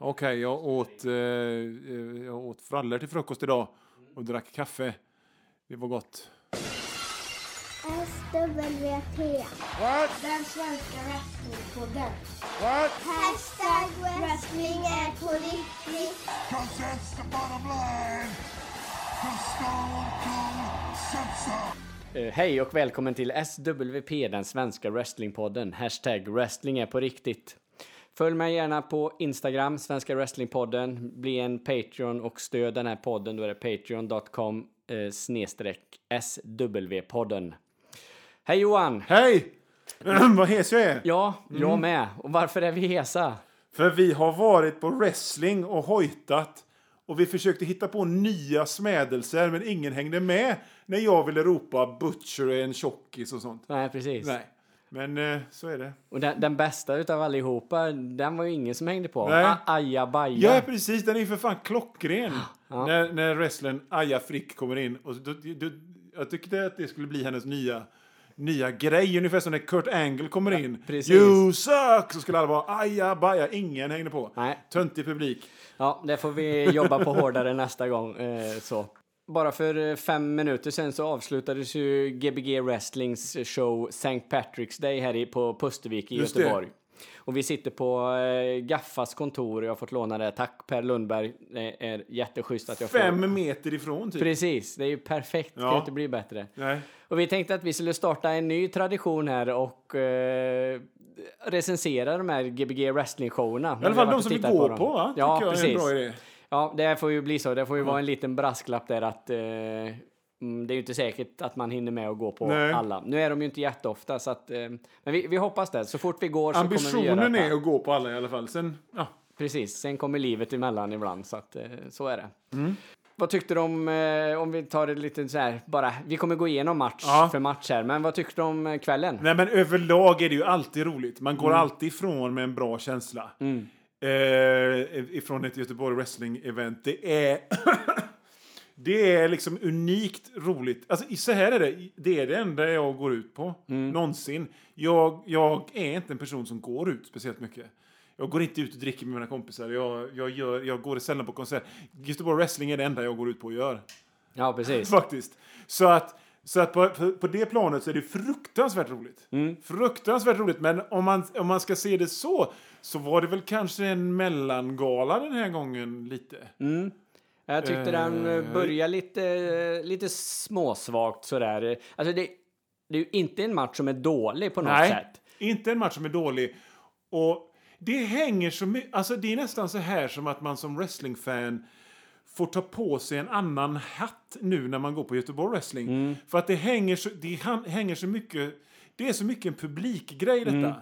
Okej, jag åt, eh, eh, jag åt frallor till frukost idag och drack kaffe. Det var gott. SWT. What? Den svenska wrestlingpodden. What? Hashtag wrestling är på riktigt. Cause that's the bottom line. Cause Stone Cold said so. Eh, Hej och välkommen till SWP, den svenska wrestlingpodden. Hashtag wrestling är på riktigt. Följ mig gärna på Instagram, Svenska Wrestlingpodden. Bli en Patreon och stöd den här podden. Då är det patreon.com eh, snedstreck SW-podden. Hej Johan! Hej! Vad hes jag är. Ja, jag med. Och varför är vi hesa? För vi har varit på wrestling och hojtat. Och vi försökte hitta på nya smädelser, men ingen hängde med när jag ville ropa Butcher är en tjockis och sånt. Nej, precis. Nej, men eh, så är det. Och den, den bästa utav allihopa, den var ju ingen som hängde på. Nej. A- Aja baja. Ja, precis. Den är ju för fan klockren. När, när wrestlern Aja Frick kommer in. Och då, då, jag tyckte att det skulle bli hennes nya, nya grej. Ungefär som när Kurt Angle kommer in. precis. You suck! Så skulle alla vara Aja baja. Ingen hängde på. Nej. Töntig publik. Ja, det får vi jobba på hårdare nästa gång. Eh, så. Bara för eh, fem minuter sen så avslutades ju Gbg Wrestlings show St. Patrick's Day här i, på Pustervik i Just det. Göteborg. Och vi sitter på eh, Gaffas kontor. Jag har fått låna det. Tack Per Lundberg. Det är jätteschysst att jag får... Fem meter ifrån typ. Precis, det är ju perfekt. Det kan Ja. ju inte bli bättre. Nej. Och vi tänkte att vi skulle starta en ny tradition här och eh, recensera de här Gbg Wrestling-showerna. I alla fall de som vi går på, va? Ja, precis. Ja, det får ju bli så. Det får ju vara en liten brasklapp där att eh, mm, det är ju inte säkert att man hinner med att gå på Nej. alla. Nu är de ju inte jätteofta, så att, eh, men vi, vi hoppas det. Så fort vi går så kommer vi göra Ambitionen det. är att gå på alla i alla fall. Sen, ja. Precis, sen kommer livet emellan ibland, så att eh, så är det. Mm. Vad tyckte du om, eh, om vi tar det lite så här, bara, vi kommer gå igenom match Ja. för match här, men vad tyckte du om eh, kvällen? Nej men överlag är det ju alltid roligt. Man Mm. går alltid ifrån med en bra känsla. Eh, ifrån ett Göteborg Wrestling Event. Det är... det är liksom unikt roligt. Alltså så här är det. Det är det enda jag går ut på. Mm. Någonsin. Jag, jag är inte en person som går ut speciellt mycket. Jag går inte ut och dricker med mina kompisar. Jag, jag, gör, jag går sällan på konsert. Göteborg Wrestling är det enda jag går ut på och gör. Ja, precis. Faktiskt. Så att, så att på, på, det planet så är det fruktansvärt roligt. Mm. Fruktansvärt roligt. Men om man, om man ska se det så, så var det väl kanske en mellangala den här gången lite. Jag tyckte den Eh, eh, började lite, lite småsvagt sådär. Alltså det, det är ju inte en match som är dålig på något Nej, sätt. inte en match som är dålig. Och det hänger så mycket, alltså det är nästan så här som att man som wrestlingfan får ta på sig en annan hatt nu när man går på Göteborg Wrestling. Mm. För att det hänger så, det hänger så mycket, det är så mycket en publikgrej detta. Mm.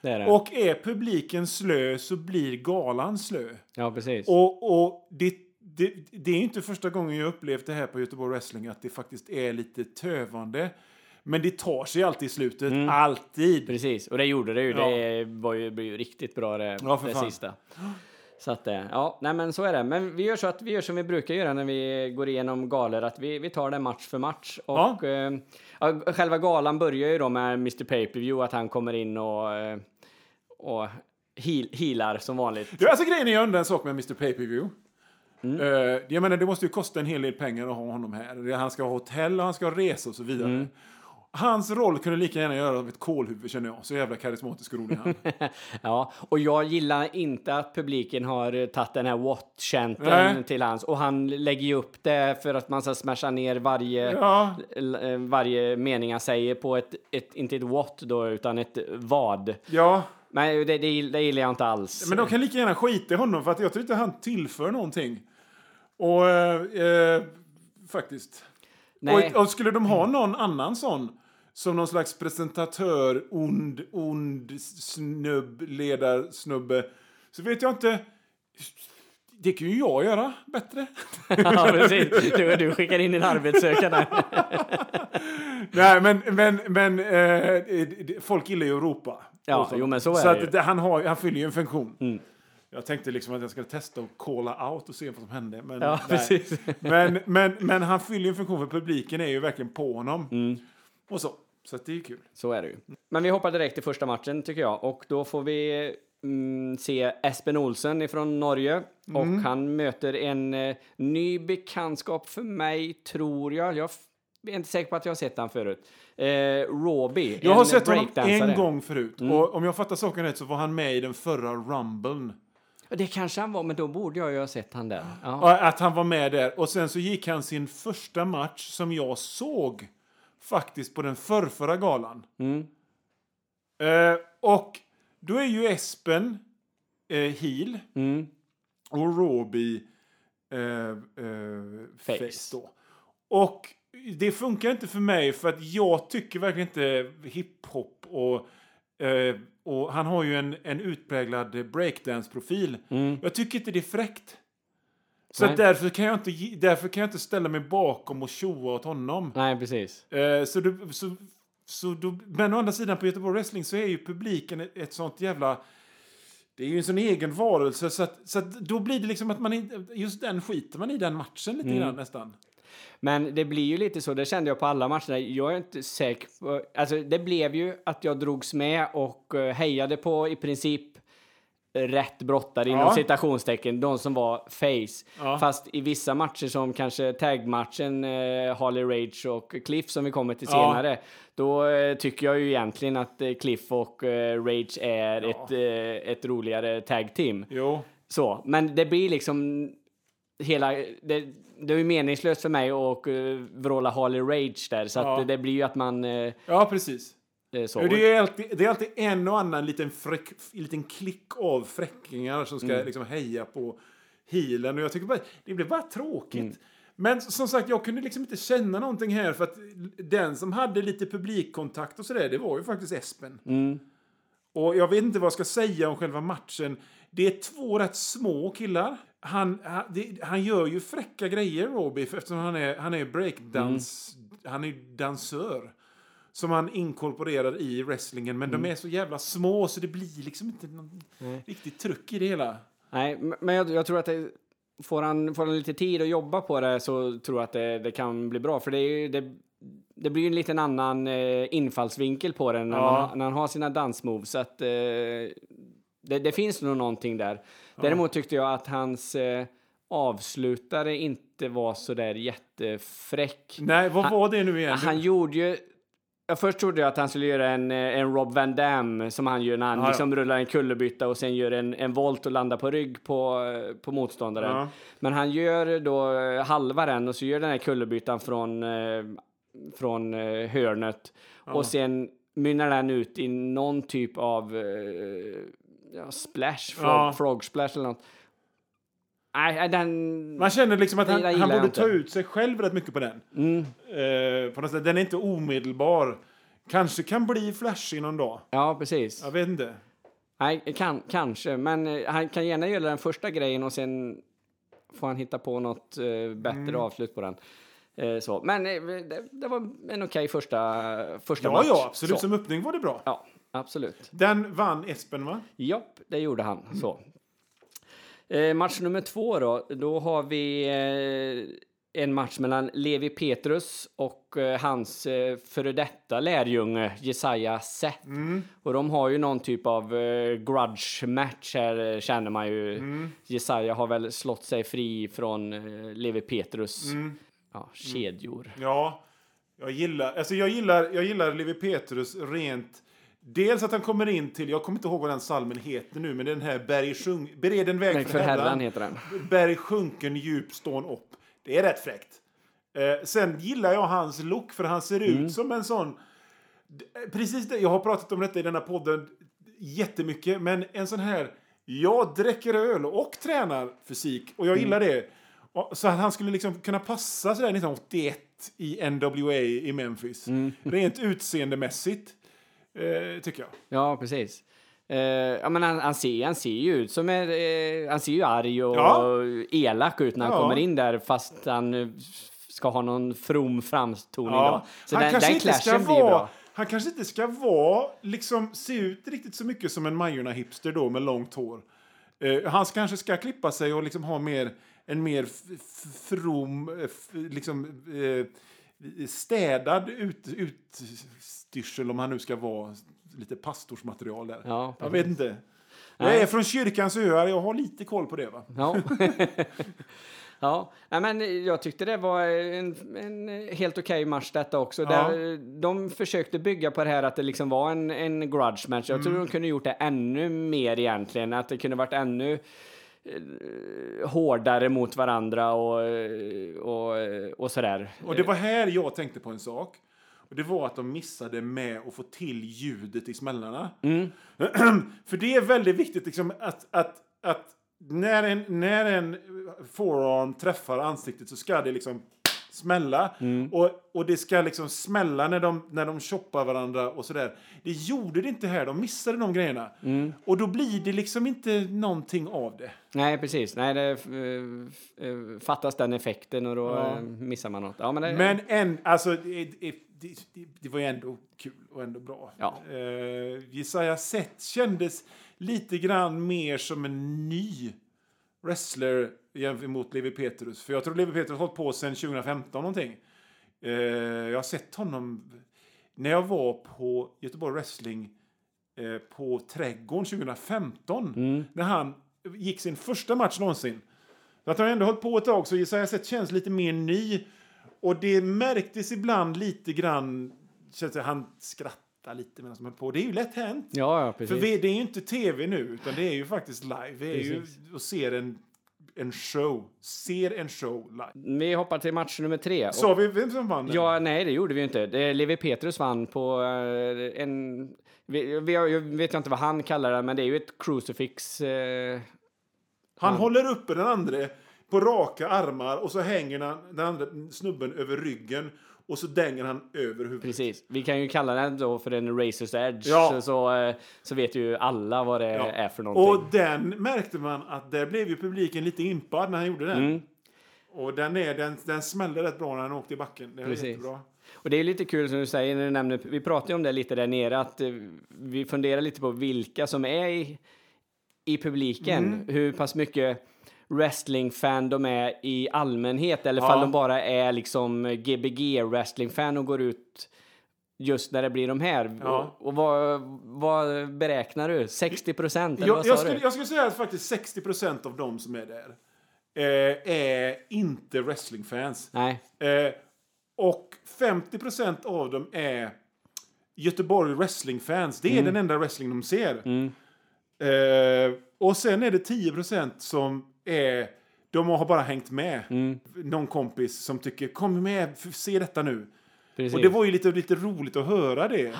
Det är det. Och är publiken slö så blir galan slö. ja, precis. Och, och det, det, det är inte första gången jag upplevt det här på Göteborg Wrestling att det faktiskt är lite tövande. Men det tar sig alltid i slutet. Alltid. Precis, och det gjorde det ju. Ja. Det var ju, blev ju riktigt bra det, Ja, det sista. Så att, eh, ja, nej men så är det. Men vi gör så att vi gör som vi brukar göra när vi går igenom galor, att vi, vi tar det match för match. Ja. Och eh, ja, själva galan börjar ju då med Mr Pay-Per-View, att han kommer in och, eh, och heal, healar som vanligt. Ja, alltså grejen är jag undrar en sak med Mr Pay-Per-View. Mm. Eh, jag menar, det måste ju kosta en hel del pengar att ha honom här. Han ska ha hotell och han ska ha resa och så vidare. Mm. Hans roll kunde lika gärna göra av ett kålhuvud känner jag. Så jävla karismatisk och rolig han. Ja, och jag gillar inte att publiken har tagit den här what-chanten till hans. Och han lägger ju upp det för att man ska smasha ner varje, Ja. eh, varje mening han säger på ett, ett, inte ett what då, utan ett vad. ja, Men det, det, det gillar jag inte alls. men de kan lika gärna skita i honom för att jag tror inte han tillför någonting. Och eh, eh, faktiskt. Och, och skulle de ha någon annan sån som någon slags presentatör, ond, ond snubb, ledarsnubbe, så vet jag inte. Det kan ju jag göra bättre. ja, precis. Du, du skickar in din arbetssökande. Nej, men, men, men eh, folk gillar ju att ropa. Ja, jo, men så är så det ju. Mm. han, har, han fyller ju en funktion. Jag tänkte liksom att jag skulle testa att calla out och se vad som hände. Men, Ja, men, men, men han fyller ju en funktion för publiken är ju verkligen på honom. Mm. Och så. Så det är kul. Så är det ju. Men vi hoppar direkt till första matchen tycker jag. Och då får vi mm, se Espen Olsen från Norge. Och Mm. han möter en eh, ny bekantskap för mig, tror jag. Jag är inte säker på att jag har sett han förut. Eh, Roby, Jag har sett honom en gång förut. Mm. Och om jag fattar saken rätt så var han med i den förra Rumblen. Det kanske han var, men då borde jag ju ha sett han där. Ja, Att han var med där. Och sen så gick han sin första match som jag såg faktiskt på den förrförra galan. Mm. Eh, och då är ju Espen eh, heel Mm. och Roby eh, eh, face. Face. då. Och det funkar inte för mig för att jag tycker verkligen inte hiphop och eh, och han har ju en, en utpräglad breakdance-profil. Jag tycker inte det är fräckt. Så därför, kan jag inte, därför kan jag inte ställa mig bakom och tjoa åt honom. Nej, precis. Eh, så du, så, så då, men å andra sidan på Göteborg Wrestling så är ju publiken ett, ett sånt jävla... Det är ju en sån egen varelse så att, så att då blir det liksom att man inte... Just den skiter man i den matchen lite grann nästan. Men det blir ju lite så, det kände jag på alla matcherna. Jag är inte säker på... Alltså, det blev ju att jag drogs med och eh, hejade på i princip rätt brottare inom Ja. citationstecken, de som var face. Ja. Fast i vissa matcher som kanske tagmatchen eh, Harley Rage och Cliff som vi kommer till Ja. senare, då eh, tycker jag ju egentligen att eh, Cliff och eh, Rage är ett, eh, ett roligare tag team. Jo. Så, men det blir liksom hela... Det, det är ju meningslöst för mig att uh, vråla Harley Rage där, så Ja. att det blir ju att man... eh, Ja, precis. eh, så. Det är, alltid, det är alltid en och annan liten, fräck, liten klick av fräckingar som ska liksom heja på healen. Och jag tycker bara, det blir bara tråkigt. Men som sagt, jag kunde liksom inte känna någonting här för att den som hade lite publikkontakt och sådär, det var ju faktiskt Espen. Och jag vet inte vad jag ska säga om själva matchen. Det är två rätt små killar. Han, han, det, han gör ju fräcka grejer, Robbie, för eftersom han är, han är breakdance... Han är dansör. Som han inkorporerar i wrestlingen. Men de är så jävla små så det blir liksom inte någon riktigt tryck i det hela. Nej, men jag, jag tror att det, får, han, får han lite tid att jobba på det så tror jag att det, det kan bli bra. För det, är det, det blir ju en liten annan eh, infallsvinkel på det när, Ja. man, när han har sina dansmoves. Så att, eh, det, det finns nog någonting där. Däremot tyckte jag att hans eh, avslutare inte var så där jättefräck. Nej, vad Han- var det nu igen? Han gjorde ju... Jag först trodde jag att han skulle göra en, eh, en Rob Van Dam som han gör när han Ja, ja. liksom rullar en kullerbytta och sen gör en, en volt och landar på rygg på, eh, på motståndaren. Ja. Men han gör då eh, halva den och så gör den här kullerbyttan från, från hörnet och sen mynnar den ut i någon typ av ja, splash, frog, Ja. frog splash eller något. Nej, den... Man känner liksom att han, han borde ta ut sig själv rätt mycket på den. Eh, på något sätt. Den är inte omedelbar. Kanske kan bli flashig någon dag. Ja, precis. Jag vet inte. Nej, kan, kanske, men eh, han kan gärna göra den första grejen och sen får han hitta på något eh, bättre Mm. avslut på den. Så. Men det, det var en okej första, första Ja, match. ja, absolut. Så. Som öppning var det bra. Ja, absolut. Den vann Espen, va? Japp, det gjorde han. Så. Eh, match nummer två då, då har vi eh, en match mellan Levi Petrus och eh, hans eh, före detta lärjunge Jesaja Seth. Och de har ju någon typ av eh, grudge match här eh, känner man ju. Jesaja har väl slått sig fri från eh, Levi Petrus ja, kedjor. Ja. Jag gillar, alltså jag gillar, jag gillar Levi Petrus rent... Dels att han kommer in till, jag kommer inte ihåg vad den salmen heter nu, men den här berg sjung, bered en väg för, för Herren. Heter den. Berg sjunken djup stån upp. Det är rätt fräckt. Eh, sen gillar jag hans look, för han ser Mm. ut som en sån... Eh, Precis det, jag har pratat om detta i denna podden jättemycket, men en sån här... Jag dricker öl och tränar fysik, och jag Mm. gillar det. Så att han skulle liksom kunna passa sådär 1981 i NWA i Memphis. Mm. Rent utseendemässigt, eh, tycker jag. Ja, precis. Eh, ja, men han, han, ser, han ser ju ut som en, eh, han ser ju arg och Ja. elak ut när han Ja. kommer in där fast han eh, ska ha någon from framtoning Ja. Så han den, kanske den inte ska vara, bra. Han kanske inte ska vara, liksom, se ut riktigt så mycket som en Majorna-hipster då med långt hår. Eh, han kanske ska klippa sig och liksom ha mer, en mer from, eh, liksom, eh, städad ut, utstyrsel om han nu ska vara lite pastorsmaterial där. Ja, jag vet inte. Jag är från kyrkans öar, jag har lite koll på det va. Ja. ja, men jag tyckte det var en, en helt okej match detta också. Ja. Där de försökte bygga på det här att det liksom var en, en grudge match. Jag Mm. tror de kunde gjort det ännu mer egentligen. Att det kunde varit ännu hårdare mot varandra och, eh, och, och sådär. Och det var här jag tänkte på en sak. Och det var att de missade med att få till ljudet i smällarna. För det är väldigt viktigt liksom, att, att, att när, en, när en forearm träffar ansiktet så ska det liksom smälla. Och, och det ska liksom smälla när de, när de choppar varandra och sådär. Det gjorde det inte här, de missade de grejerna. Och då blir det liksom inte någonting av det. Nej, precis. Nej, det eh, eh, fattas den effekten och då Ja. eh, missar man något. Ja, men det, Men en, alltså, det, det, det, var ju ändå kul och ändå bra. Ja. Uh, Jesaja Seth kändes lite grann mer som en ny wrestler jämfört mot Levi Petrus. För jag tror Levi Petrus har hållit på sedan 2015 någonting. Eh, jag har sett honom när jag var på Göteborg Wrestling eh, på Trädgården 2015. När han gick sin första match någonsin. Så att han har ändå hållit på ett tag så Jesaja Seth känns lite mer ny. Och det märktes ibland lite grann, känns det, han skrattar lite medan han höll på. Det är ju lätt hänt. ja, ja, För precis. vi, det är ju inte tv nu, utan det är ju faktiskt live. Vi är ju Precis. och ser en, en show. Ser en show live. Vi hoppar till match nummer tre. Sa vi vem som vann? den? Ja, nej, det gjorde vi inte. Levi Petrus vann på eh, en... Vi, vi, jag vet inte vad han kallar det, men det är ju ett crucifix. Eh, Han håller uppe den andra på raka armar och så hänger han, den andra snubben över ryggen och så dänger han över huvudet. precis. Vi kan ju kalla den då för en Razors Edge, Ja. så, så, eh, så vet ju alla vad det Ja. är för någonting. Och den märkte man att där blev ju publiken lite impad när han gjorde den. Mm. Och den, är, den, den smällde rätt bra när han åkte i backen. Det var Precis. jättebra. Och det är lite kul som du säger när du nämner, vi pratade om det lite där nere, att eh, vi funderar lite på vilka som är i, i publiken, Mm. hur pass mycket wrestling-fan de är i allmänhet, eller Ja. de bara är liksom gbg wrestling-fan och går ut just när det blir de här. Ja. Och, och vad, vad beräknar du? 60 procent? Jag, jag, skulle, jag skulle säga att faktiskt 60% av de som är där eh, är inte wrestlingfans. Nej, Eh, och 50% av dem är Göteborg wrestlingfans. Det är Mm. den enda wrestling de ser. Eh, och sen är det 10% som är de har bara hängt med. Mm. Någon kompis som tycker kom med, se detta nu. precis. Och det var ju lite, lite roligt att höra det.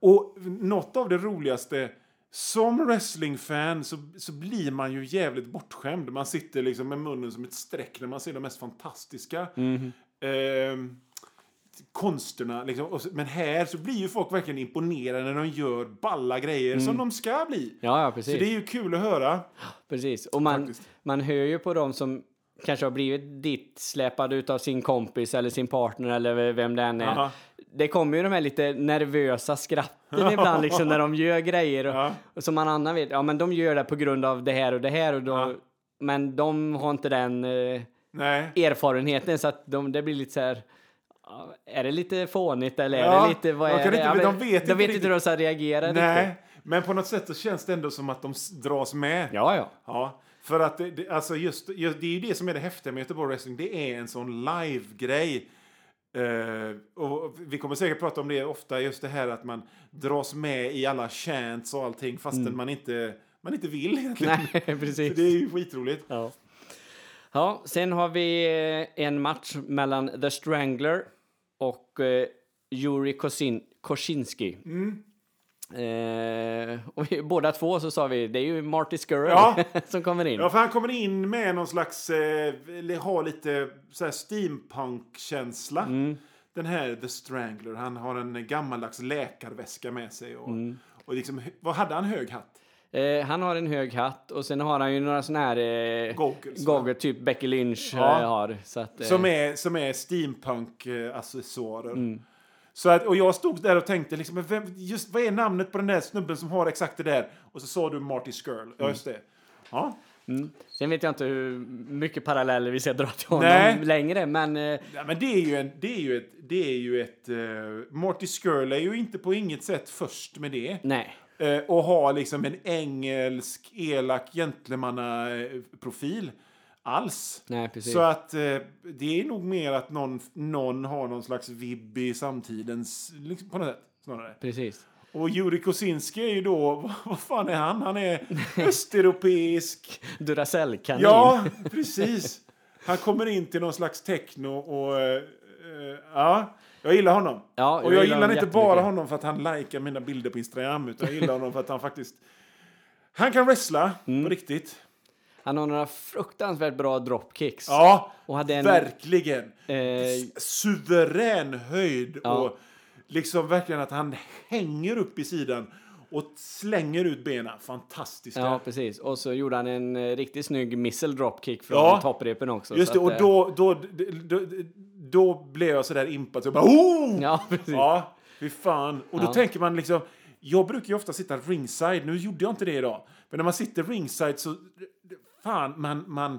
Och något av det roligaste, som wrestlingfan så, så blir man ju jävligt bortskämd. Man sitter liksom med munnen som ett streck när man ser de mest fantastiska Mhm. ehm, konsterna. Liksom. Så, men här så blir ju folk verkligen imponerade när de gör balla grejer som de ska bli. Ja, ja, Så precis. det är ju kul att höra. Precis, och man, Faktiskt. man hör ju på dem som kanske har blivit dit släpade utav sin kompis eller sin partner eller vem det än är. Aha. Det kommer ju de här lite nervösa skratten ibland liksom när de gör grejer. Och, Ja. och som man annan vet, ja men de gör det på grund av det här och det här och då, Ja. men de har inte den eh, erfarenheten så att de, det blir lite så här är det lite fånigt eller är Ja, det lite, vad är det? inte- de vet inte de vet inte riktigt. hur de ska reagera riktigt. Nej. Men på något sätt så känns det ändå som att de dras med. Ja, ja. Ja, för att det, alltså just, just, det är ju det som är det häftiga med Göteborg Wrestling. Det är en sån live-grej. Eh, och vi kommer säkert prata om det ofta, just det här att man dras med i alla chants och allting fastän man, inte, man inte vill egentligen. Nej, precis. Så det är ju skitroligt. Ja. ja, sen har vi eh, en match mellan The Strangler och eh, Yuri Kosin Kosinski. Mm. Eh, och vi, båda två så sa vi, det är ju Marty Scurll Ja. som kommer in. Ja, för han kommer in med någon slags, eh, har lite steampunk-känsla. Mm. Den här The Strangler, han har en gammaldags läkarväska med sig. Och, Mm. och liksom, vad hade han hög hatt? Eh, han har en hög hatt och sen har han ju några såna här eh, Goggles, typ Becky Lynch Ja. eh, har. Så att, eh, Som är, som är steampunk-accessoarer. Mm. Så att, och jag stod där och tänkte, liksom, vem, just, vad är namnet på den där snubben som har exakt det där? Och så sa du Marty Skrull. Mm. Ja, just det. Ja. Sen vet jag inte hur mycket paralleller vi ska dra till honom Nej. längre, men eh, ja men det är ju, en, det är ju ett... Det är ju ett uh, Marty Skrull är ju inte på inget sätt först med det. nej. Eh, och har liksom en engelsk, elak gentlemannaprofil alls. Nej. Så att eh, det är nog mer att någon, någon har någon slags vibb i samtidens, liksom, på något sätt, snarare. Precis. Och Juri Kosinski är ju då, vad, vad fan är han? Han är östeuropeisk. Duracell-kanin. Ja, precis. Han kommer in till någon slags techno och eh, eh, ja, jag gillar honom. Ja, och jag gillar gillar inte bara honom för att han likar mina bilder på Instagram, utan jag gillar honom för att han faktiskt han kan wrestla Mm. på riktigt. Han har några fruktansvärt bra dropkicks. Ja, Och hade en- verkligen. Eh, Suverän höjd Ja. och liksom verkligen att han hänger upp i sidan och slänger ut benen. Fantastiskt. ja, precis. Och så gjorde han en eh, riktigt snygg missile dropkick från Ja. topprepen också. Just så det, och att, då, då, då, då, då blev jag sådär impad så jag bara oh! Ja, precis. Ja, fy fan. Och då Ja. tänker man liksom, jag brukar ju ofta sitta ringside, nu gjorde jag inte det idag. Men när man sitter ringside så, fan, man, man,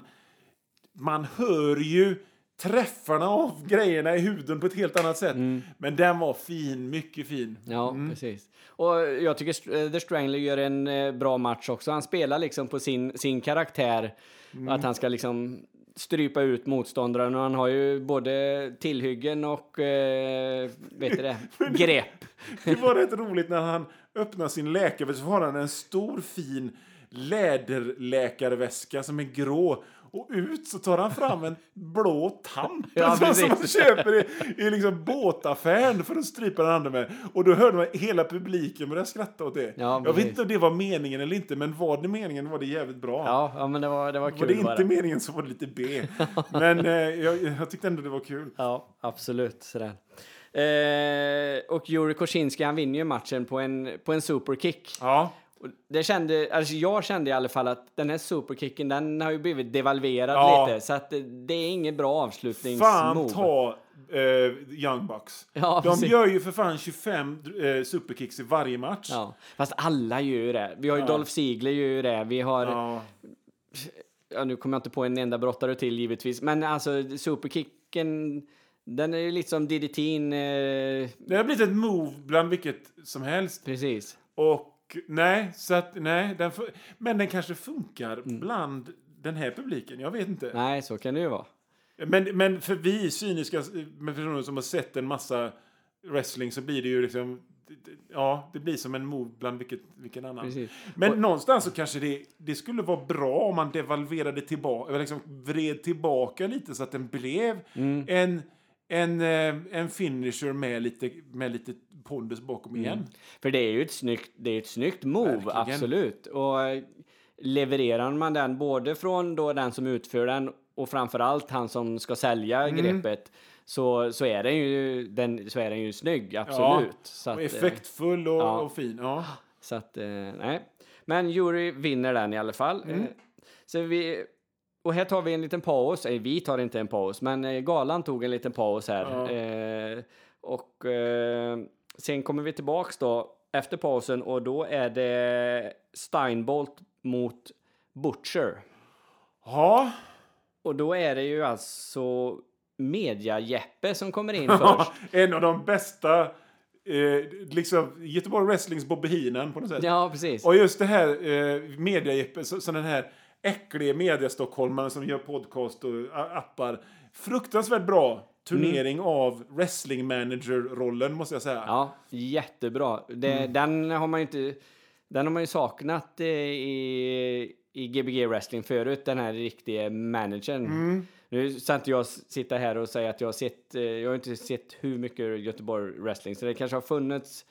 man hör ju träffarna av grejerna i huden på ett helt annat sätt. Men den var fin, mycket fin. Mm. Ja, precis. Och jag tycker eh, The Strangler gör en eh, bra match också. Han spelar liksom på sin, sin karaktär. Mm. Att han ska liksom strypa ut motståndaren. Och han har ju både tillhyggen och eh, vet du det, grepp. Det var rätt roligt när han öppnar sin läkarväska så har han en stor fin läderläkarväska som är grå. Och ut så tar han fram en blå tant Ja, som, som man köper i, i liksom båtaffären för att strypa den andra med. Och då hörde man hela publiken börja skratta åt det. Ja, jag vet inte om det var meningen eller inte, men var det meningen var det jävligt bra. Ja, ja men det var, det var var kul det inte bara. meningen så var det lite B. Men eh, jag, jag tyckte ändå det var kul. Ja, absolut. Sådär. Eh, och Juri Kosinski han vinner ju matchen på en, på en superkick. Ja, Och det kände, alltså jag kände i alla fall att den här superkicken den har ju blivit devalverad Ja. lite. Så att det, det är ingen bra fan avslutningsmove. ta eh, Young Bucks. Ja, De precis. gör ju för fan 25 eh, superkicks i varje match. Ja, fast alla gör ju det. Vi har ju Ja. Dolph Ziggler gör ju det. Vi har, ja. Ja. nu kommer jag inte på en enda brottare till givetvis, men alltså superkicken, den är ju lite som DDT, eh, Det har blivit ett move bland vilket som helst. precis. Och nej, så att nej. Den men den kanske funkar Mm. bland den här publiken. Jag vet inte. Nej, så kan det ju vara. Men, men för vi cyniska med personer som har sett en massa wrestling så blir det ju liksom Ja, det blir som en move bland vilket, vilken annan. Precis. Men Och- någonstans så kanske det, det skulle vara bra om man devalverade tillbaka, liksom vred tillbaka lite så att den blev Mm. en, en, eh, en finisher med lite, med lite pondus bakom igen. För det är ju ett snyggt, det är ett snyggt move, Verkligen. absolut. Och eh, levererar man den både från då den som utför den och framförallt han som ska sälja Mm. greppet så, så, är den ju, den, så är den ju snygg, absolut. så Och att, eh, effektfull och, ja. och fin. Ja. Så att, eh, nej. Men Jury vinner den i alla fall. Mm. Så vi, och här tar vi en liten paus. Vi tar inte en paus, men galan tog en liten paus här. Ja. Eh, och eh, sen kommer vi tillbaks då efter pausen och då är det Steinbolt mot Butcher. ja. Och då är det ju alltså Media-Jeppe som kommer in först. en av de bästa, eh, liksom Göteborg Wrestlings Bobby Heenan på något sätt. Ja, precis. Och just det här eh, media så, så den här äckliga mediastockholmaren som gör podcast och appar. Fruktansvärt bra turnering av wrestling manager-rollen måste jag säga. Ja, jättebra. Det, Mm. Den har man ju inte... Den har man ju saknat eh, i, i Gbg wrestling förut, den här riktiga managern. Mm. Nu ska inte jag sitta här och säga att jag har sett, eh, jag har inte sett hur mycket Göteborg wrestling, så det kanske har funnits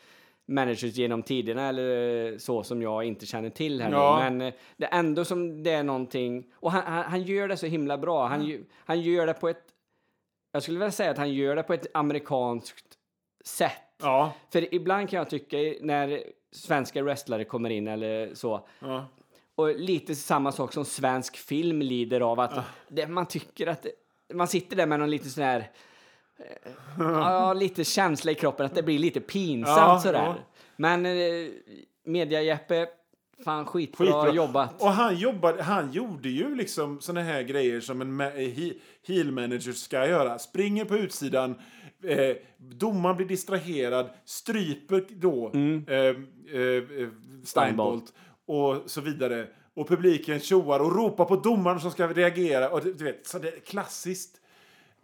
managers genom tiderna eller så som jag inte känner till här Ja. nu. Men eh, det är ändå som det är någonting, och han, han, han gör det så himla bra. Han, ju- han gör det på ett, jag skulle vilja säga att han gör det på ett amerikanskt sätt. Ja, För ibland kan jag tycka när svenska wrestlare kommer in eller så, ja. och lite samma sak som svensk film lider av att det, man tycker att man sitter där med någon lite sån här eh, ja, lite känsla i kroppen att det blir lite pinsamt Ja, sådär. ja. Men eh, Media-Jeppe Fan, skitbra, Skitbra. jobbat. Och han, jobbade, han gjorde ju liksom såna här grejer som en he- heel manager ska göra. Springer på utsidan, eh, domaren blir distraherad, stryper då eh, eh, eh, Steinbolt och så vidare. Och publiken tjoar och ropar på domaren som ska reagera. Och du vet, så det är klassiskt.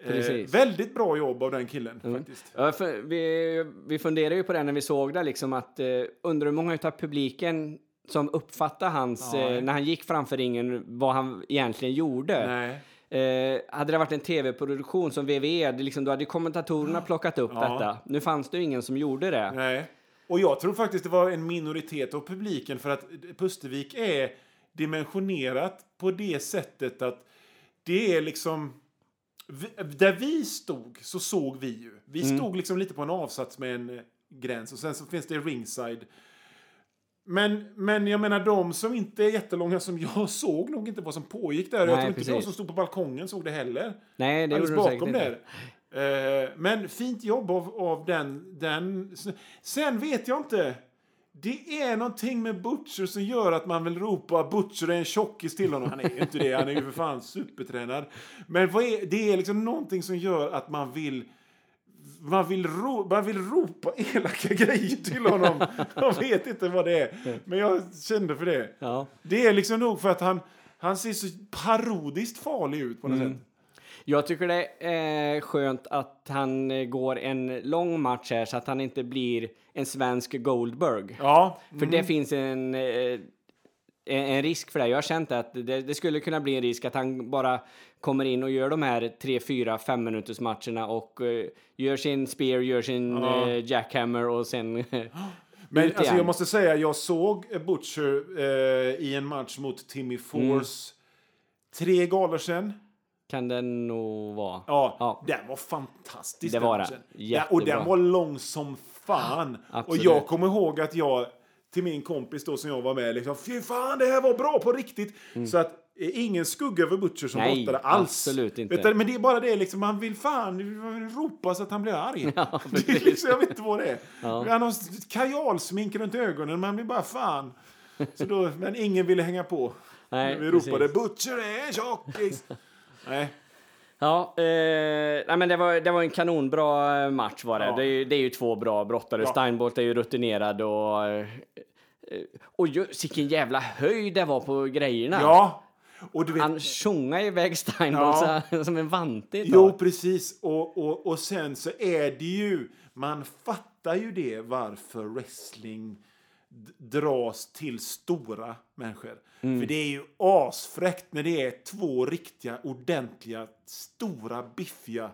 Eh, väldigt bra jobb av den killen faktiskt. Ja, vi, vi funderade ju på det när vi såg det, liksom att eh, undrar hur många av publiken som uppfattade hans, eh, när han gick framför ringen, vad han egentligen gjorde. Nej. Eh, hade det varit en tv-produktion som det liksom, då hade kommentatorerna plockat upp detta. Nu fanns det ju ingen som gjorde det. Nej. Och jag tror faktiskt det var en minoritet av publiken för att Pustervik är dimensionerat på det sättet att det är liksom... Där vi stod så såg vi ju. Vi stod liksom lite på en avsats med en eh, gräns och sen så finns det ringside. Men, men jag menar de som inte är jättelånga som jag såg nog inte vad som pågick där. jag Nej, tror inte de som stod på balkongen såg det heller Nej, det gjorde de bakom inte. där. Eh, men fint jobb av, av den, den. Sen vet jag inte. Det är någonting med Butcher som gör att man vill ropa Butcher är en tjockis till honom. Han är ju inte det, han är ju för fan supertränad. Men är, det är liksom någonting som gör att man vill man vill, ro, man vill ropa elaka grejer till honom. Jag vet inte vad det är, men jag kände för det. Ja. Det är liksom nog för att han, han ser så parodiskt farlig ut på något Mm. sätt. Jag tycker det är skönt att han går en lång match här så att han inte blir en svensk Goldberg. Ja, För det finns en, eh, en risk för det. Jag har känt att det, det skulle kunna bli en risk att han bara kommer in och gör de här 3, 4, 5 minuters matcherna och eh, gör sin spear, gör sin Ja. eh, jackhammer och sen Men alltså, igen. jag måste säga, jag såg Butcher eh, i en match mot Timmy Mm. Force tre galor sedan. kan det nog vara. Ja, Ja. den var fantastisk. Det den var den. Ja, och den var lång som fan. och absolut. jag kommer ihåg att jag till min kompis då som jag var med liksom, fy fan det här var bra på riktigt. Så att eh, ingen skugga över Butcher som Mm. Nej, brottare alls. absolut inte. Du, men det är bara det liksom, man vill fan ropa så att han blir arg. Ja, det är liksom, jag vet inte vad det är. Ja. Han har kajalsmink runt ögonen, man blir bara fan. Så då, men ingen ville hänga på. Nej, vi ropade precis. Butcher är tjockis. Nej. Ja, eh, nej men det var, det var en kanonbra match var det. Ja. Det, är, ju- det är ju två bra brottare. Ja. Steinbolt är ju rutinerad och... eh, eh, Och vilken jävla höjd det var på grejerna. Ja. Och du vet, Han tjongade iväg Steinbolt Ja. som en vante ett Jo, precis. Och, och, och sen så är det ju... Man fattar ju det varför wrestling dras till stora människor. Mm. För det är ju asfräckt när det är två riktiga, ordentliga, stora, biffiga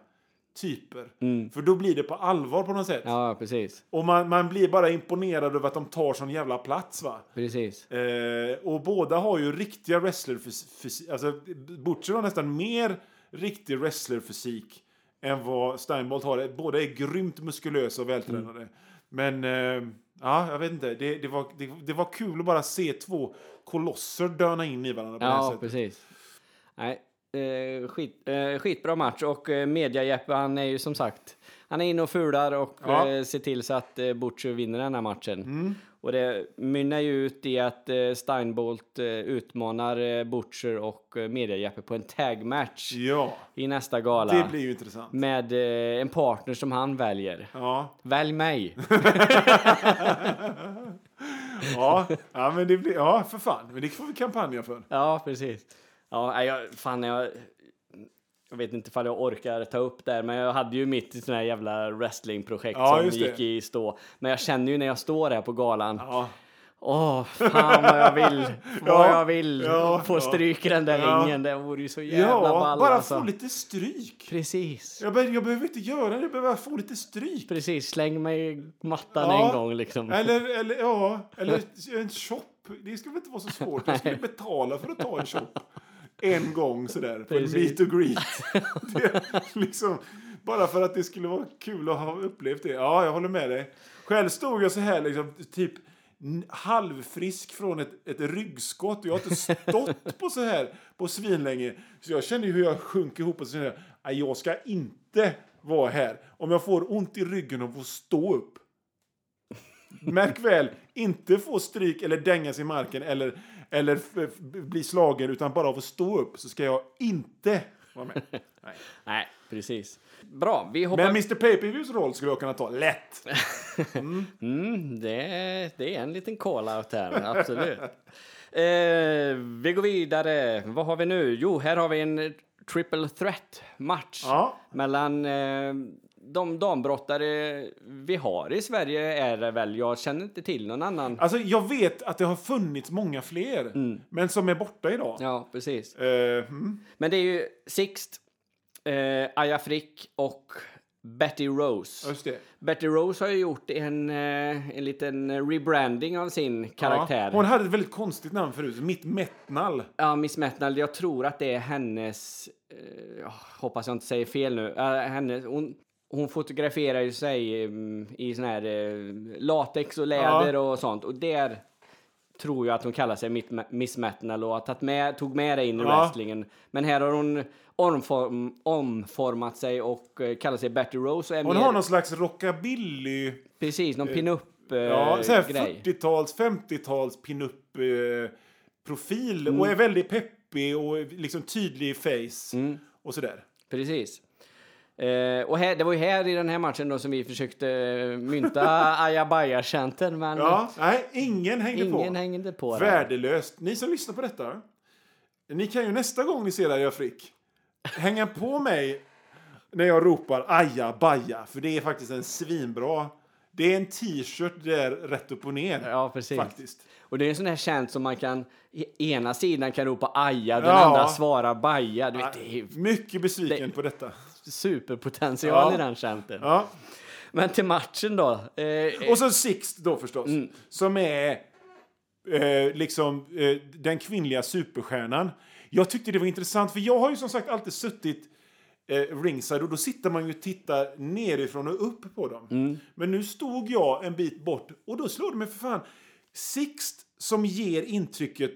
typer. För då blir det på allvar på något sätt. Mm. Ja, precis. Och man, man blir bara imponerad över att de tar sån jävla plats va. Precis. Eh, och båda har ju riktiga wrestlerfysik. Alltså, Butcher har nästan mer riktig wrestlerfysik än vad Steinbolt har. Båda är grymt muskulösa och vältränade. Men eh, ja, jag vet inte. Det, det, var, det, det var kul att bara se två kolosser döna in i varandra på det här Ja, sättet. precis. Nej, eh, skit, eh, skitbra match och eh, Media-Jeppe han är ju som sagt han är inne och fular och Ja. Mm. eh, ser till så att eh, Butcher vinner den här matchen. Och det mynnar ju ut i att eh, Steinbolt eh, utmanar eh, Butcher och Media-Jeppe på en tag-match Ja, i nästa gala. det blir ju intressant. Med en partner som han väljer. Ja, Välj mig! ja, ja, men det blir, ja, för fan. Men det får vi kampanja för. Ja, precis. Ja, jag, fan, jag, jag vet inte ifall jag orkar ta upp det här, men jag hade ju mitt sån här jävla wrestlingprojekt Ja, som gick i stå. Men jag känner ju när jag står här på galan, Ja, åh, fan vad jag vill, vad Ja, jag vill ja, få stryk i den där Ja. ringen. Det vore ju så jävla ja ball bara alltså. få lite stryk. Precis. Jag, be, jag behöver inte göra det, jag behöver få lite stryk. Precis, släng mig i mattan Ja. en gång liksom. Eller, eller, ja, eller en shop. Det ska väl inte vara så svårt. Jag skulle betala för att ta en shop. En gång sådär, på en meet and greet. Det, liksom, bara för att det skulle vara kul att ha upplevt det. Ja, jag håller med dig. Själv stod jag så här, liksom, typ halvfrisk från ett, ett ryggskott. Jag har inte stått på så här på svinlänge. Så jag känner ju hur jag sjunker ihop och så känner jag, "Nej, jag ska inte vara här. Om jag får ont i ryggen och får stå upp. märk väl, inte få stryk eller dängas i marken eller, eller bli slagen, utan bara av att stå upp så ska jag inte vara med. Nej. Nej, precis. Bra, vi hoppar... Men Mr Pay-Per-Views roll skulle jag kunna ta, lätt! Mm, det, det är en liten call-out här, absolut. eh, vi går vidare. Vad har vi nu? Jo, här har vi en triple threat-match Ja. mellan eh, de dambrottare vi har i Sverige är det väl. Jag känner inte till någon annan. Alltså, jag vet att det har funnits många fler, men som är borta idag. Ja, precis. Eh, mm. Men det är ju Sixt, eh, Aya Frick och Betty Rose. Betty Rose har ju gjort en, eh, en liten rebranding av sin karaktär. Ja, hon hade ett väldigt konstigt namn förut, Mitt Metnal. Ja, Miss Metnal, jag tror att det är hennes... Eh, hoppas jag inte säger fel nu. Uh, hennes, hon, hon fotograferar ju sig mm, i sån här eh, latex och läder och sånt. Och där tror jag att hon kallar sig Miss Metnal och har tagit med, tog med det in i Ja. wrestlingen. Men här har hon omform, omformat sig och eh, kallar sig Betty Rose. Och är Hon mer, har någon slags rockabilly, Precis, någon pinup eh, ja, så här grej. 40-tals, 50-tals pinup eh, profil Mm. och är väldigt peppig och liksom tydlig i face Mm. och sådär. Precis. Eh, och här, det var ju här i den här matchen då som vi försökte eh, mynta ajabaja-chanten, men Ja, nej, ingen hängde ingen på. hängde på. Värdelöst. Ni som lyssnar på detta, ni kan ju nästa gång ni ser Aja Frick hänga på mig när jag ropar aja baja, för det är faktiskt en svinbra. Det är en t-shirt där rätt upp och ner. Ja, precis. Faktiskt. Och det är en sån här chant som man kan, ena sidan kan ropa aja, den Ja. andra svarar baja. Du vet, det är Mycket besviken Det- på detta. Superpotential Ja. i den chanten. Ja. Men till matchen då. Eh, Och så Sixt då förstås, Mm. som är eh, liksom eh, den kvinnliga superstjärnan. Jag tyckte det var intressant, för jag har ju som sagt alltid suttit eh, ringside och då sitter man ju och tittar nerifrån och upp på dem. Mm. Men nu stod jag en bit bort och då slår det mig för fan. Sixt som ger intrycket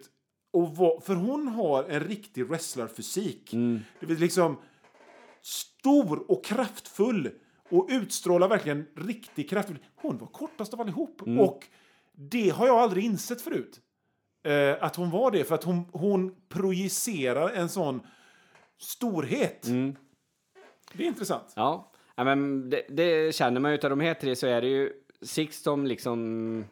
och vad, för hon har en riktig wrestlarfysik. Mm. Det vill liksom stor och kraftfull och utstrålar verkligen riktig kraft. Hon var kortast av allihop. Och det har jag aldrig insett förut. Eh, att hon var det, för att hon, hon projicerar en sån storhet. Det är intressant. Ja, ja men det, det känner man ju utav de här tre så är det ju Six som liksom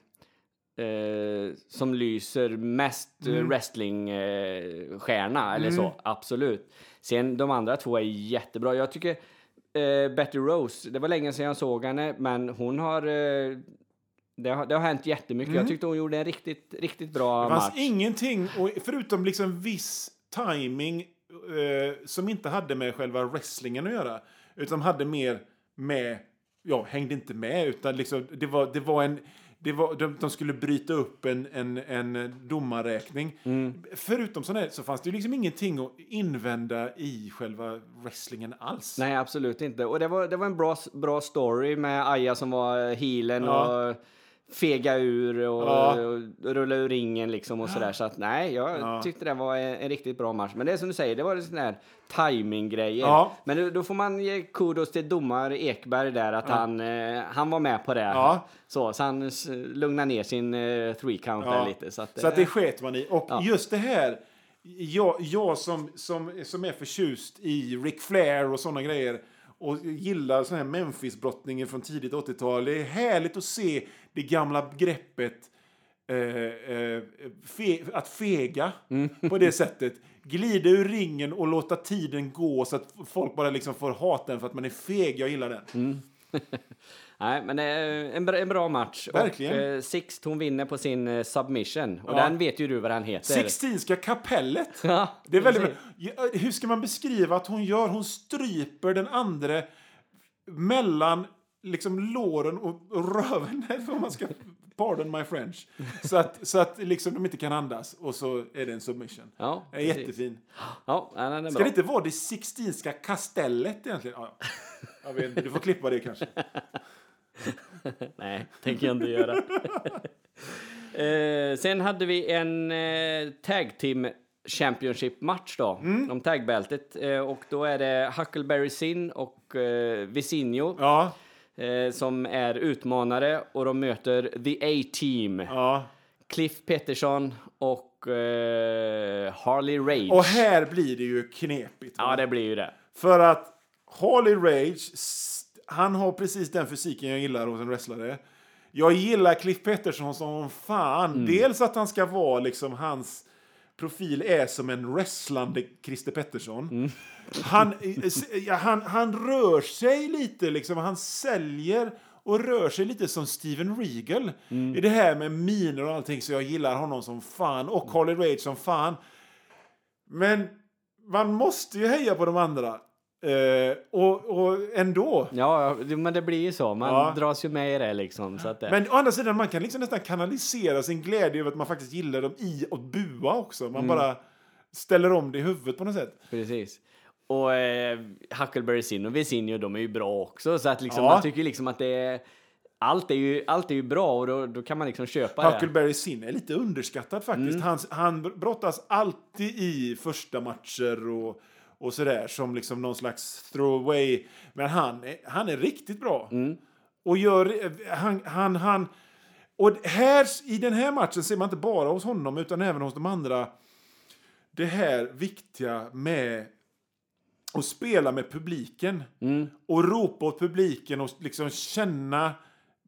eh, som lyser mest mm. wrestlingstjärna eh, eller så, absolut. Sen de andra två är jättebra. Jag tycker eh, Betty Rose, det var länge sedan jag såg henne, men hon har eh, det har, det har hänt jättemycket. Jag tyckte hon gjorde en riktigt, riktigt bra Det fanns match. ingenting, och förutom liksom viss timing eh, som inte hade med själva wrestlingen att göra, utan hade mer med, ja, hängde inte med, utan liksom, det var, det var en, det var, de, de skulle bryta upp en, en, en domarräkning. Mm. Förutom sådär så fanns det ju liksom ingenting att invända i själva wrestlingen alls. Nej, absolut inte. Och det var, det var en bra, bra story med Aya som var healen Ja. och fega ur och, Ja. och rulla ur ringen liksom och sådär. Så att nej, jag Ja. tyckte det var en, en riktigt bra match. Men det är som du säger, det var en sån här timing-grejer. Ja. Men då, då får man ge kudos till domare Ekberg där att han, eh, han var med på det. Så, så han lugnade ner sin eh, three count där lite. Så att, Så att eh, det sket man i. Och just det här, jag, jag som, som, som är förtjust i Ric Flair och sådana grejer och gillar sån här Memphis-brottningen från tidigt 80-tal. Det är härligt att se det gamla greppet eh, eh, fe, att fega Mm. på det sättet. Glida ur ringen och låta tiden gå så att folk bara liksom får hata den för att man är feg. Jag gillar den. Mm. Nej, men eh, en, bra, en bra match. Verkligen. Och, eh, Sixt, hon vinner på sin eh, submission. Och Ja. den vet ju du vad den heter. Sixtinska kapellet. Ja, Det är väldigt bra. Hur ska man beskriva att hon gör? Hon stryper den andra mellan liksom låren och och röven, om man ska pardon my French. Så att, så att liksom de inte kan andas och så är det en submission. Ja, Det är jättefin. Ja, den är Ska bra. det inte vara det Sixtinska kastellet egentligen? Ja, ja. Jag vet, inte, du får klippa det kanske. Nej, tänker jag inte göra. eh, sen hade vi en eh, tag team Championship-match då, Mm. om tagbältet. Eh, och då är det Huckleberry Sin och eh, Visinho. Ja, eh, som är utmanare och de möter The A-Team. Ja. Cliff Pettersson och eh, Harley Rage. Och här blir det ju knepigt. va? Ja, det blir ju det. För att Harley Rage, han har precis den fysiken jag gillar hos en wrestlare. Jag gillar Cliff Pettersson som fan. Dels att han ska vara liksom hans profil är som en wrestlande Christer Pettersson. Han, eh, han, han rör sig lite, liksom, han säljer och rör sig lite som Steven Regal. I det här med miner och allting, så jag gillar honom som fan. Och Harley Rage som fan. Men man måste ju heja på de andra. Eh, och, och ändå. Ja, det- men det blir ju så. Man Ja. dras ju med i det liksom. Så att det... Men å andra sidan, man kan liksom nästan kanalisera sin glädje över att man faktiskt gillar dem i att bua också. Mm. Man bara ställer om det i huvudet på något sätt. Precis. Och eh, Huckleberry Sin och Visinho, de är ju bra också. Så att liksom, Ja. man tycker liksom att det är... Allt är ju, allt är ju bra och då, då kan man liksom köpa det. Huckleberry Sin är lite underskattad faktiskt. Mm. Han, han brottas alltid i första matcher och, och sådär som liksom någon slags throwaway. Men han han är riktigt bra. Mm. Och gör, han, han, han, och här, i den här matchen ser man inte bara hos honom utan även hos de andra det här viktiga med att spela med publiken. Mm. Och ropa åt publiken och liksom känna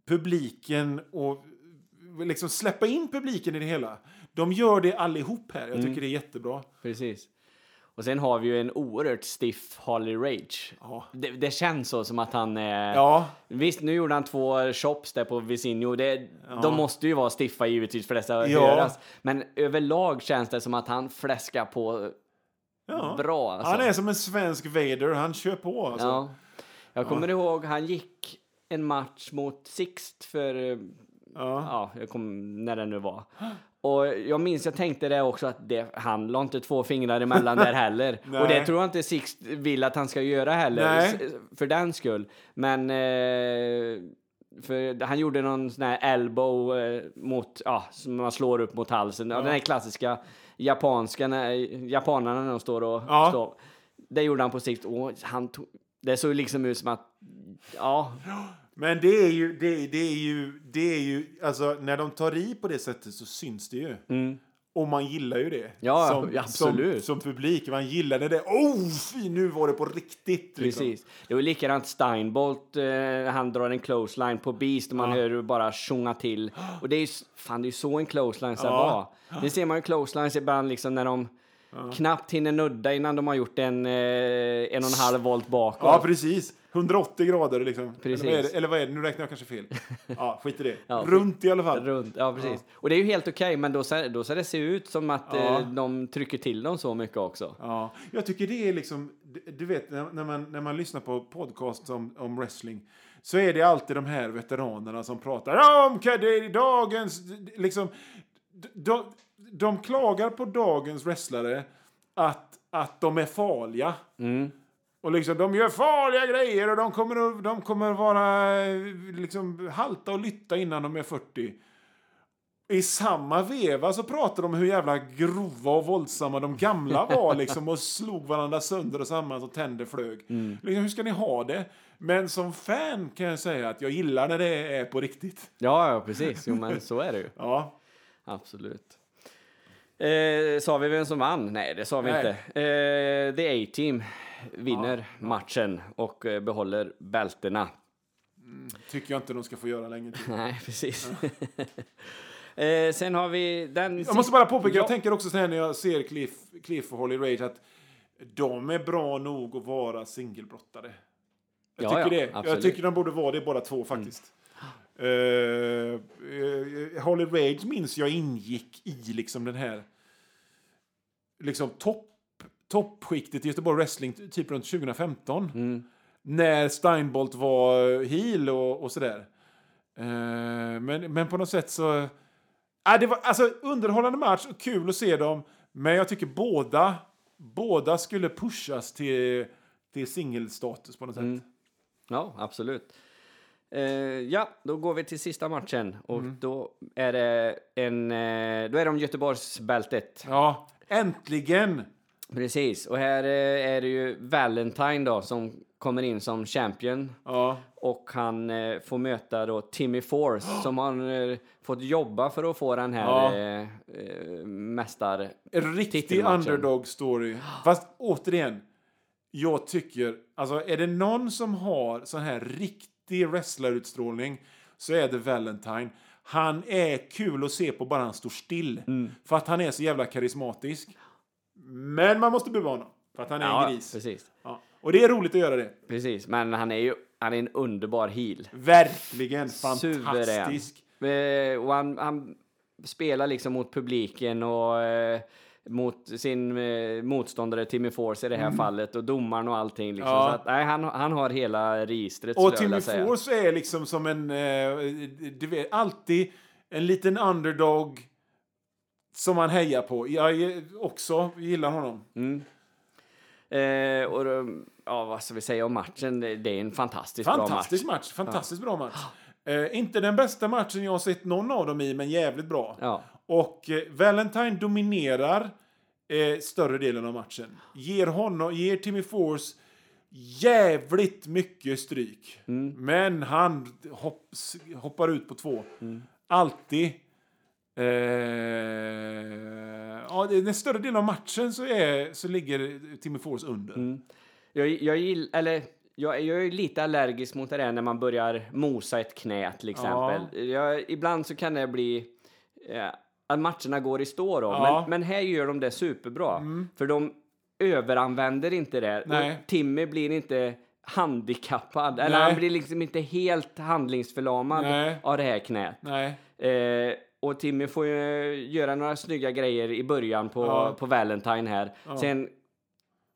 publiken och liksom släppa in publiken i det hela. De gör det allihop här. Jag tycker det är jättebra. Precis. Och sen har vi ju en oerhört stiff Harley Rage. Ja. Det, det känns så som att han är... Ja, Visst, nu gjorde han två chops där på Visinho. Det, De måste ju vara stiffa givetvis för dessa Ja. höras. Men överlag känns det som att han fläskar på ja. bra. Alltså. Han är som en svensk Vader. Han kör på. Alltså. Ja. Jag kommer ihåg, han gick en match mot Sixt för, eh, Ja. ja, jag kom, när det nu var. Och jag minns, jag tänkte det också att det, han la inte två fingrar emellan där heller. Och det tror jag inte Sixt vill att han ska göra heller, Nej. för den skull. Men eh, för han gjorde någon sån här elbow eh, mot, ja, som man slår upp mot halsen. Ja. Den här klassiska japanska, när, japanerna när de står och Ja. står. Det gjorde han på sikt. Och han tog, det såg liksom ut som att, ja, Men det är ju, det, det är ju, det är ju, alltså när de tar i på det sättet så syns det ju. Och man gillar ju det. Mm. Ja, som, ja, absolut. Som, som publik. Man gillar när det oh, fy, nu var det på riktigt. liksom. Precis. Det var likadant Steinbolt, eh, han drar en clothesline på Beast och man hör hur bara tjonga till. Och det är ju, fan det är ju så en clothesline ska vara. Det ser man ju clotheslines ibland liksom när de knappt hinner nudda innan de har gjort en, eh, en och en halv volt bakåt. Ja, precis. 180 grader liksom. Precis. Eller vad, det? Eller vad är det? Nu räknar jag kanske fel. Ja, skit i det. Ja, Runt i alla fall. Runt, ja precis. Och det är ju helt okej, men då ser, då ser det se ut som att Ja. eh, de trycker till dem så mycket också. Ja, jag tycker det är liksom, du- vet när man, när man lyssnar på podcasts om, om wrestling så är det alltid de här veteranerna som pratar om "Ka- det är dagens, liksom, de, de klagar på dagens wrestlare att, att de är farliga. Och liksom, de gör farliga grejer och de kommer, att- de kommer vara eh, liksom, halta och lytta innan de är 40. I samma veva så pratar de om hur jävla grova och våldsamma de gamla var liksom och slog varandra sönder och samman och tänder flög. Liksom, hur ska ni ha det? Men som fan kan jag säga att jag gillar när det är på riktigt. Ja, ja precis. Jo, men så är det ju. Ja, Absolut. Eh, sa vi vem som vann? Nej, det sa vi Nej. inte. Eh, The A-Team vinner matchen och eh, behåller bältena. tycker jag inte de ska få göra till. Nej, precis. eh, sen har vi den... Jag måste bara påpeka, Ja. jag tänker också så här när jag ser Cliff, Cliff och Holly Rage att de är bra nog att vara singelbrottare. Jag Ja, tycker ja, det. Jag absolut. tycker de borde vara det båda två faktiskt. Eh, eh, Holly Rage minns jag ingick i liksom den här liksom topp toppskiktet i Göteborg Wrestling typ runt 2015. Mm. När Steinbolt var heel och, och sådär. Eh, men, men på något sätt så... Ah, det var alltså underhållande match och kul att se dem. Men jag tycker båda, båda skulle pushas till, till singelstatus på något Mm. sätt. Ja, absolut. Eh, ja, då går vi till sista matchen och Mm. då är det en... Eh, då är det om Göteborgsbältet. Ja, äntligen! Precis, och här eh, är det ju Valentine då som kommer in som champion. Ja. Och han eh, får möta då Timmy Force som har eh, fått jobba för att få den här Ja. eh, mästar... Riktig underdog story. Fast återigen, jag tycker, alltså är det någon som har sån här riktig wrestlarutstrålning så är det Valentine. Han är kul att se på bara han står still. Mm. För att han är så jävla karismatisk. Men man måste bua honom. För att han är en gris. precis. Ja. Och det är roligt att göra det. Precis, men han är ju han är en underbar heel. Verkligen Suverän. fantastisk. Eh, och han, han spelar liksom mot publiken och eh, mot sin eh, motståndare Timmy Force i det här fallet och domaren och allting. Liksom. Mm. Ja. Så att, nej, han, han har hela registret Och Timmy. Force är liksom som en, eh, du vet, alltid en liten underdog som man hejar på. Jag också gillar honom. Eh, och då, ja, vad ska vi säga om matchen? Det är en fantastiskt bra match. Fantastisk match. Fantastiskt bra match. Eh, inte den bästa matchen jag har sett någon av dem i, men jävligt bra. Ja. Och eh, Valentine dominerar eh, större delen av matchen. Ger, honom, ger Timmy Force jävligt mycket stryk. Mm. Men han hopps, hoppar ut på två. Mm. Alltid. Eh, ja, den större delen av matchen så, är, så ligger Timmy Force under. Mm. Jag, jag, gill, eller, jag, jag är lite allergisk mot det där när man börjar mosa ett knä till exempel. Jag, ibland så kan det bli eh, att matcherna går i stå då. Ja. Men, men här gör de det superbra. För de överanvänder inte det. Nej. Och Timmy blir inte handikappad. Eller Nej. han blir liksom inte helt handlingsförlamad Nej. av det här knät. Eh, och Timmy får ju göra några snygga grejer i början på, Ja. på Valentine här. Sen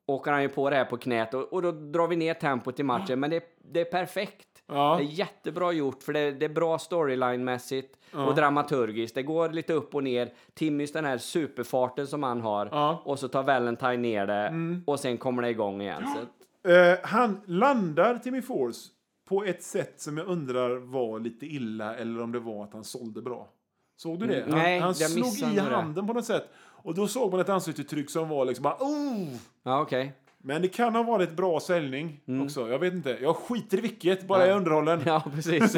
åker han ju på det här på knät och, och då drar vi ner tempot i matchen. Men det, det är perfekt. Ja. Det är jättebra gjort för det, det är bra storyline-mässigt och dramaturgiskt. Det går lite upp och ner. Timmys den här superfarten som han har Ja. Mm. och så tar Valentine ner det och sen kommer det igång igen. Eh, han landar Timmy Force på ett sätt som jag undrar var lite illa eller om det var att han sålde bra. Såg du det? Mm, Han, nej, han slog i nog det. handen på något sätt. Och då såg man ett ansiktsuttryck som var liksom bara oh! ja, okej. Men det kan ha varit bra säljning också. Jag vet inte. Jag skiter i vilket, bara jag är underhållen. Ja, precis.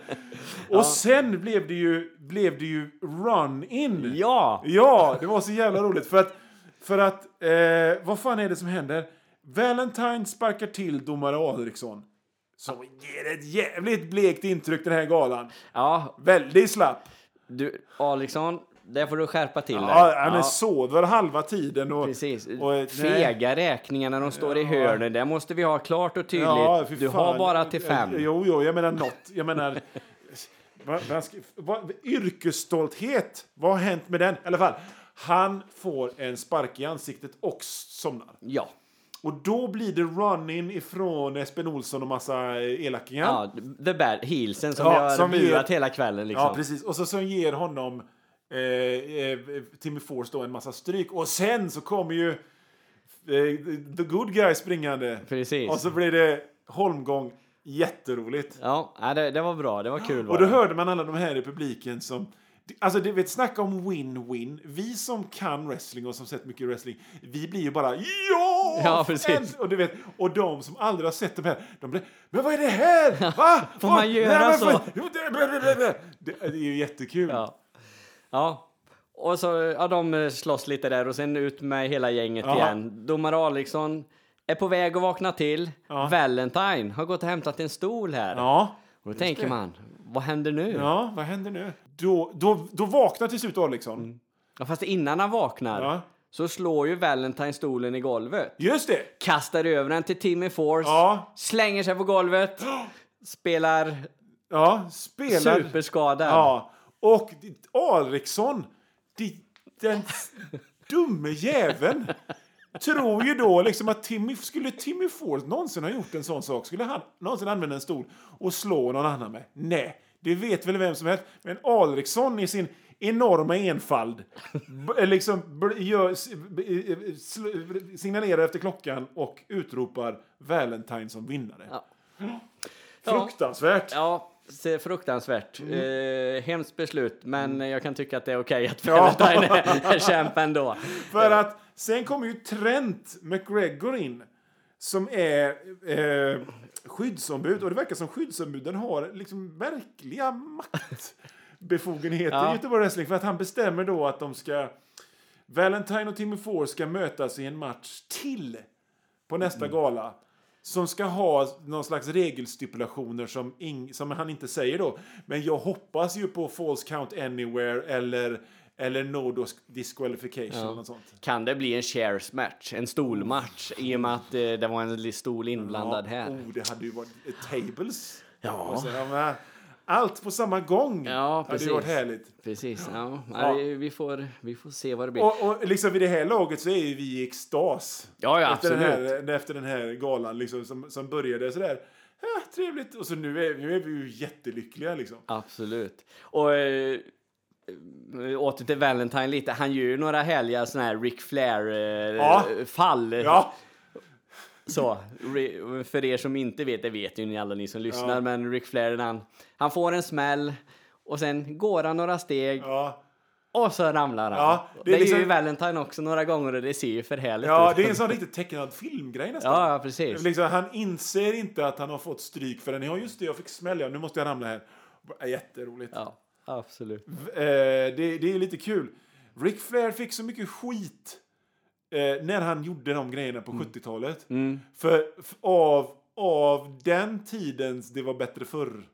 Och sen blev det ju, blev det ju run-in. ja! Ja, det var så jävla roligt. För att, för att eh, vad fan är det som händer? Valentine sparkar till domare Adriksson. Som ger ett jävligt blekt intryck den här galan. Ja, Väldigt slapp. Du, Alexson, där får du skärpa till dig. Ja, han är sover halva tiden. Och, Precis. och, nej. Fega räkningar när de står i hörnen, det måste vi ha klart och tydligt. Ja, du har bara till fem. Jo, jo, jag menar något. Jag menar... vad, vad vad, yrkesstolthet. Vad har hänt med den? I alla fall, han får en spark i ansiktet och somnar. Ja. Och då blir det run-in ifrån Espen Olsson och massa eh, elakingar. ja, the bad heelsen som Ja, har som vi- buat hela kvällen liksom. Ja, precis. Och så, så ger honom eh, eh, Timmy Force då en massa stryk. Och sen så kommer ju eh, the good guy springande. Precis. Och så blir det holmgång. Jätteroligt. Ja, ja, det, det var bra, det var kul. var Och då det. hörde man alla de här i publiken som... Alltså, det vet, snacka om win-win. Vi som kan wrestling och som sett mycket wrestling, vi blir ju bara ja! Ja, precis. fans!" Och, du vet, och de som aldrig har sett de här, de blir Men vad är det här? Va? Får man göra Nej, så? fan- Det, det är ju jättekul. Ja. ja. Och så, ja, de eh, slåss lite där och sen ut med hela gänget Ja. igen. Domare Alexson är på väg att vakna till. Ja. Valentine har gått och hämtat en stol här. Ja. och då tänker man, vad händer nu? Ja, vad händer nu? Då, då, då vaknar till slut Alexson. Ja, fast innan han vaknar Ja. så slår ju Valentine stolen i golvet. Just det! Kastar över den till Timmy Force. Ja. Slänger sig på golvet. Spelar Ja, spelar... superskadad. Ja, och Alriksson, den dumme jäveln, tror ju då liksom att Timmy, skulle Timmy Ford någonsin ha gjort en sån sak? Skulle han någonsin använda en stol och slå någon annan med? Nej, det vet väl vem som helst. Men Alriksson i sin enorma enfald b- liksom gör, eh, signalerar efter klockan och utropar Valentine som vinnare. Ja. Fruktansvärt. Ja, fruktansvärt. Eh, hemskt beslut, men jag kan tycka att det är okej att Mm. Ja. Valentine är, champ ändå. För att Sen kommer ju Trent McGregor in. Som är eh, skyddsombud. Och det verkar som skyddsombuden har liksom verkliga maktbefogenheter Ja. i Göteborg Wrestling. För att han bestämmer då att de ska... Valentine och Timmy Ford ska mötas i en match till på nästa gala. Som ska ha någon slags regelstipulationer som, som han inte säger då. Men jag hoppas ju på false count anywhere eller, eller no dis- disqualification eller något sånt. Kan det bli en shares match, en stolmatch, i och med att eh, det var en stol inblandad här? Oh, det hade ju varit eh, tables. Ja. Ja, Allt på samma gång Ja, hade precis. ju varit härligt. Precis, ja. Ja. Vi, får, vi får se vad det blir. Och, och liksom vid det här laget så är ju vi i extas. Ja, ja, efter, den absolut. här, efter den här galan liksom, som, som började sådär. Ja, trevligt. Och så nu är, nu är vi ju jättelyckliga liksom. Absolut. Och äh, åter till Valentine lite. Han gör ju några härliga såna här Ric Ja. Flair-fall. Ja, Så, för er som inte vet, det vet ju ni alla ni som lyssnar, Ja. men Ric Flair, han, han får en smäll och sen går han några steg ja. och så ramlar han. Ja, det, det liksom- ju Valentine också några gånger och det ser ju för härligt ja, ut. det är en sån riktigt tecknad filmgrej nästan. Ja, ja, precis. Liksom, han inser inte att han har fått stryk förrän, ja just det, jag fick smäll, ja, nu måste jag ramla här. Jätteroligt. Ja, absolut. Eh, det, det är lite kul. Ric Flair fick så mycket skit eh, när han gjorde de grejerna på 70-talet. För, f- av, av den tidens det var bättre förr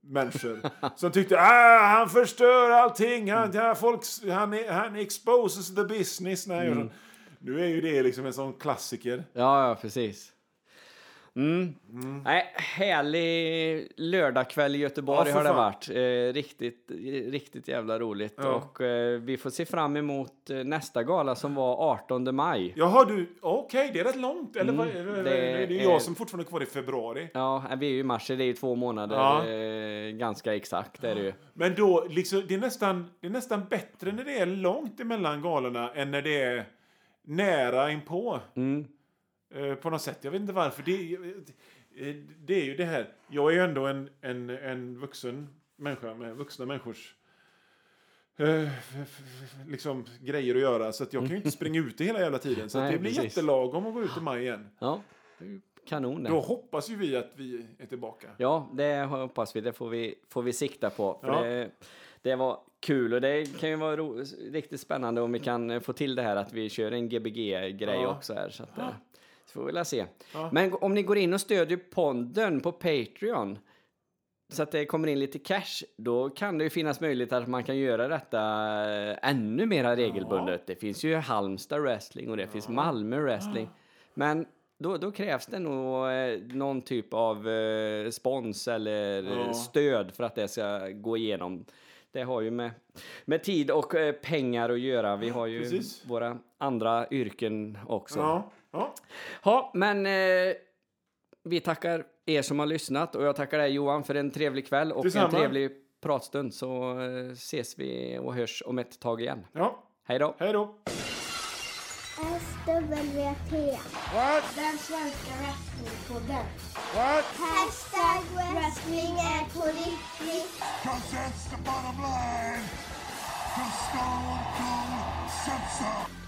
människor som tyckte ah, han förstör allting, han, ja, folk, han, han exposes the business. Nej, Mm. Nu är ju det liksom en sån klassiker. Ja, ja, precis. Mm. Nej, härlig lördagkväll i Göteborg Ja, har det varit. Eh, riktigt, riktigt jävla roligt. Ja. Och eh, vi får se fram emot eh, nästa gala som var 18 maj. Jaha, du, okej, det är rätt långt. Eller Mm, det, det det är jag som fortfarande är kvar i februari. Ja, vi är ju i mars, det är ju två månader. Ja. Eh, ganska exakt är det ju. Men då, liksom, det, är nästan, det är nästan bättre när det är långt emellan galorna än när det är nära inpå. Mm. Eh, på något sätt. Jag vet inte varför. Det, eh, det är ju det här. Jag är ju ändå en, en, en vuxen människa med vuxna människors eh, liksom grejer att göra. Så att jag kan ju inte springa ute hela jävla tiden. Så Nej, det blir precis. jättelagom att gå ut i maj igen. Ja, kanon. Då hoppas ju vi att vi är tillbaka. Ja, det hoppas vi. Det får vi, får vi sikta på. För Ja. det, det var kul och det kan ju vara ro, riktigt spännande om vi kan få till det här att vi kör en Gbg-grej Ja. också här. Så, att, så får vi väl se. Ja. Men om ni går in och stödjer podden på Patreon så att det kommer in lite cash, då kan det ju finnas möjlighet att man kan göra detta eh, ännu mera regelbundet. Det finns ju Halmstad wrestling och det finns Malmö wrestling. Men då, då krävs det nog eh, någon typ av eh, spons eller Ja. stöd för att det ska gå igenom. Det har ju med, med tid och eh, pengar att göra. Vi har ju Precis. våra andra yrken också. Ja, ja. Ja, men eh, vi tackar er som har lyssnat och jag tackar dig Johan för en trevlig kväll och Detsamma. en trevlig pratstund så eh, ses vi och hörs om ett tag igen. ja. Hej då! Hej då. SWT. What? Den svenska wrestlingpodden. What? Hashtag wrestling är på riktigt. Cause that's the bottom line. From Stone Cold Simpson.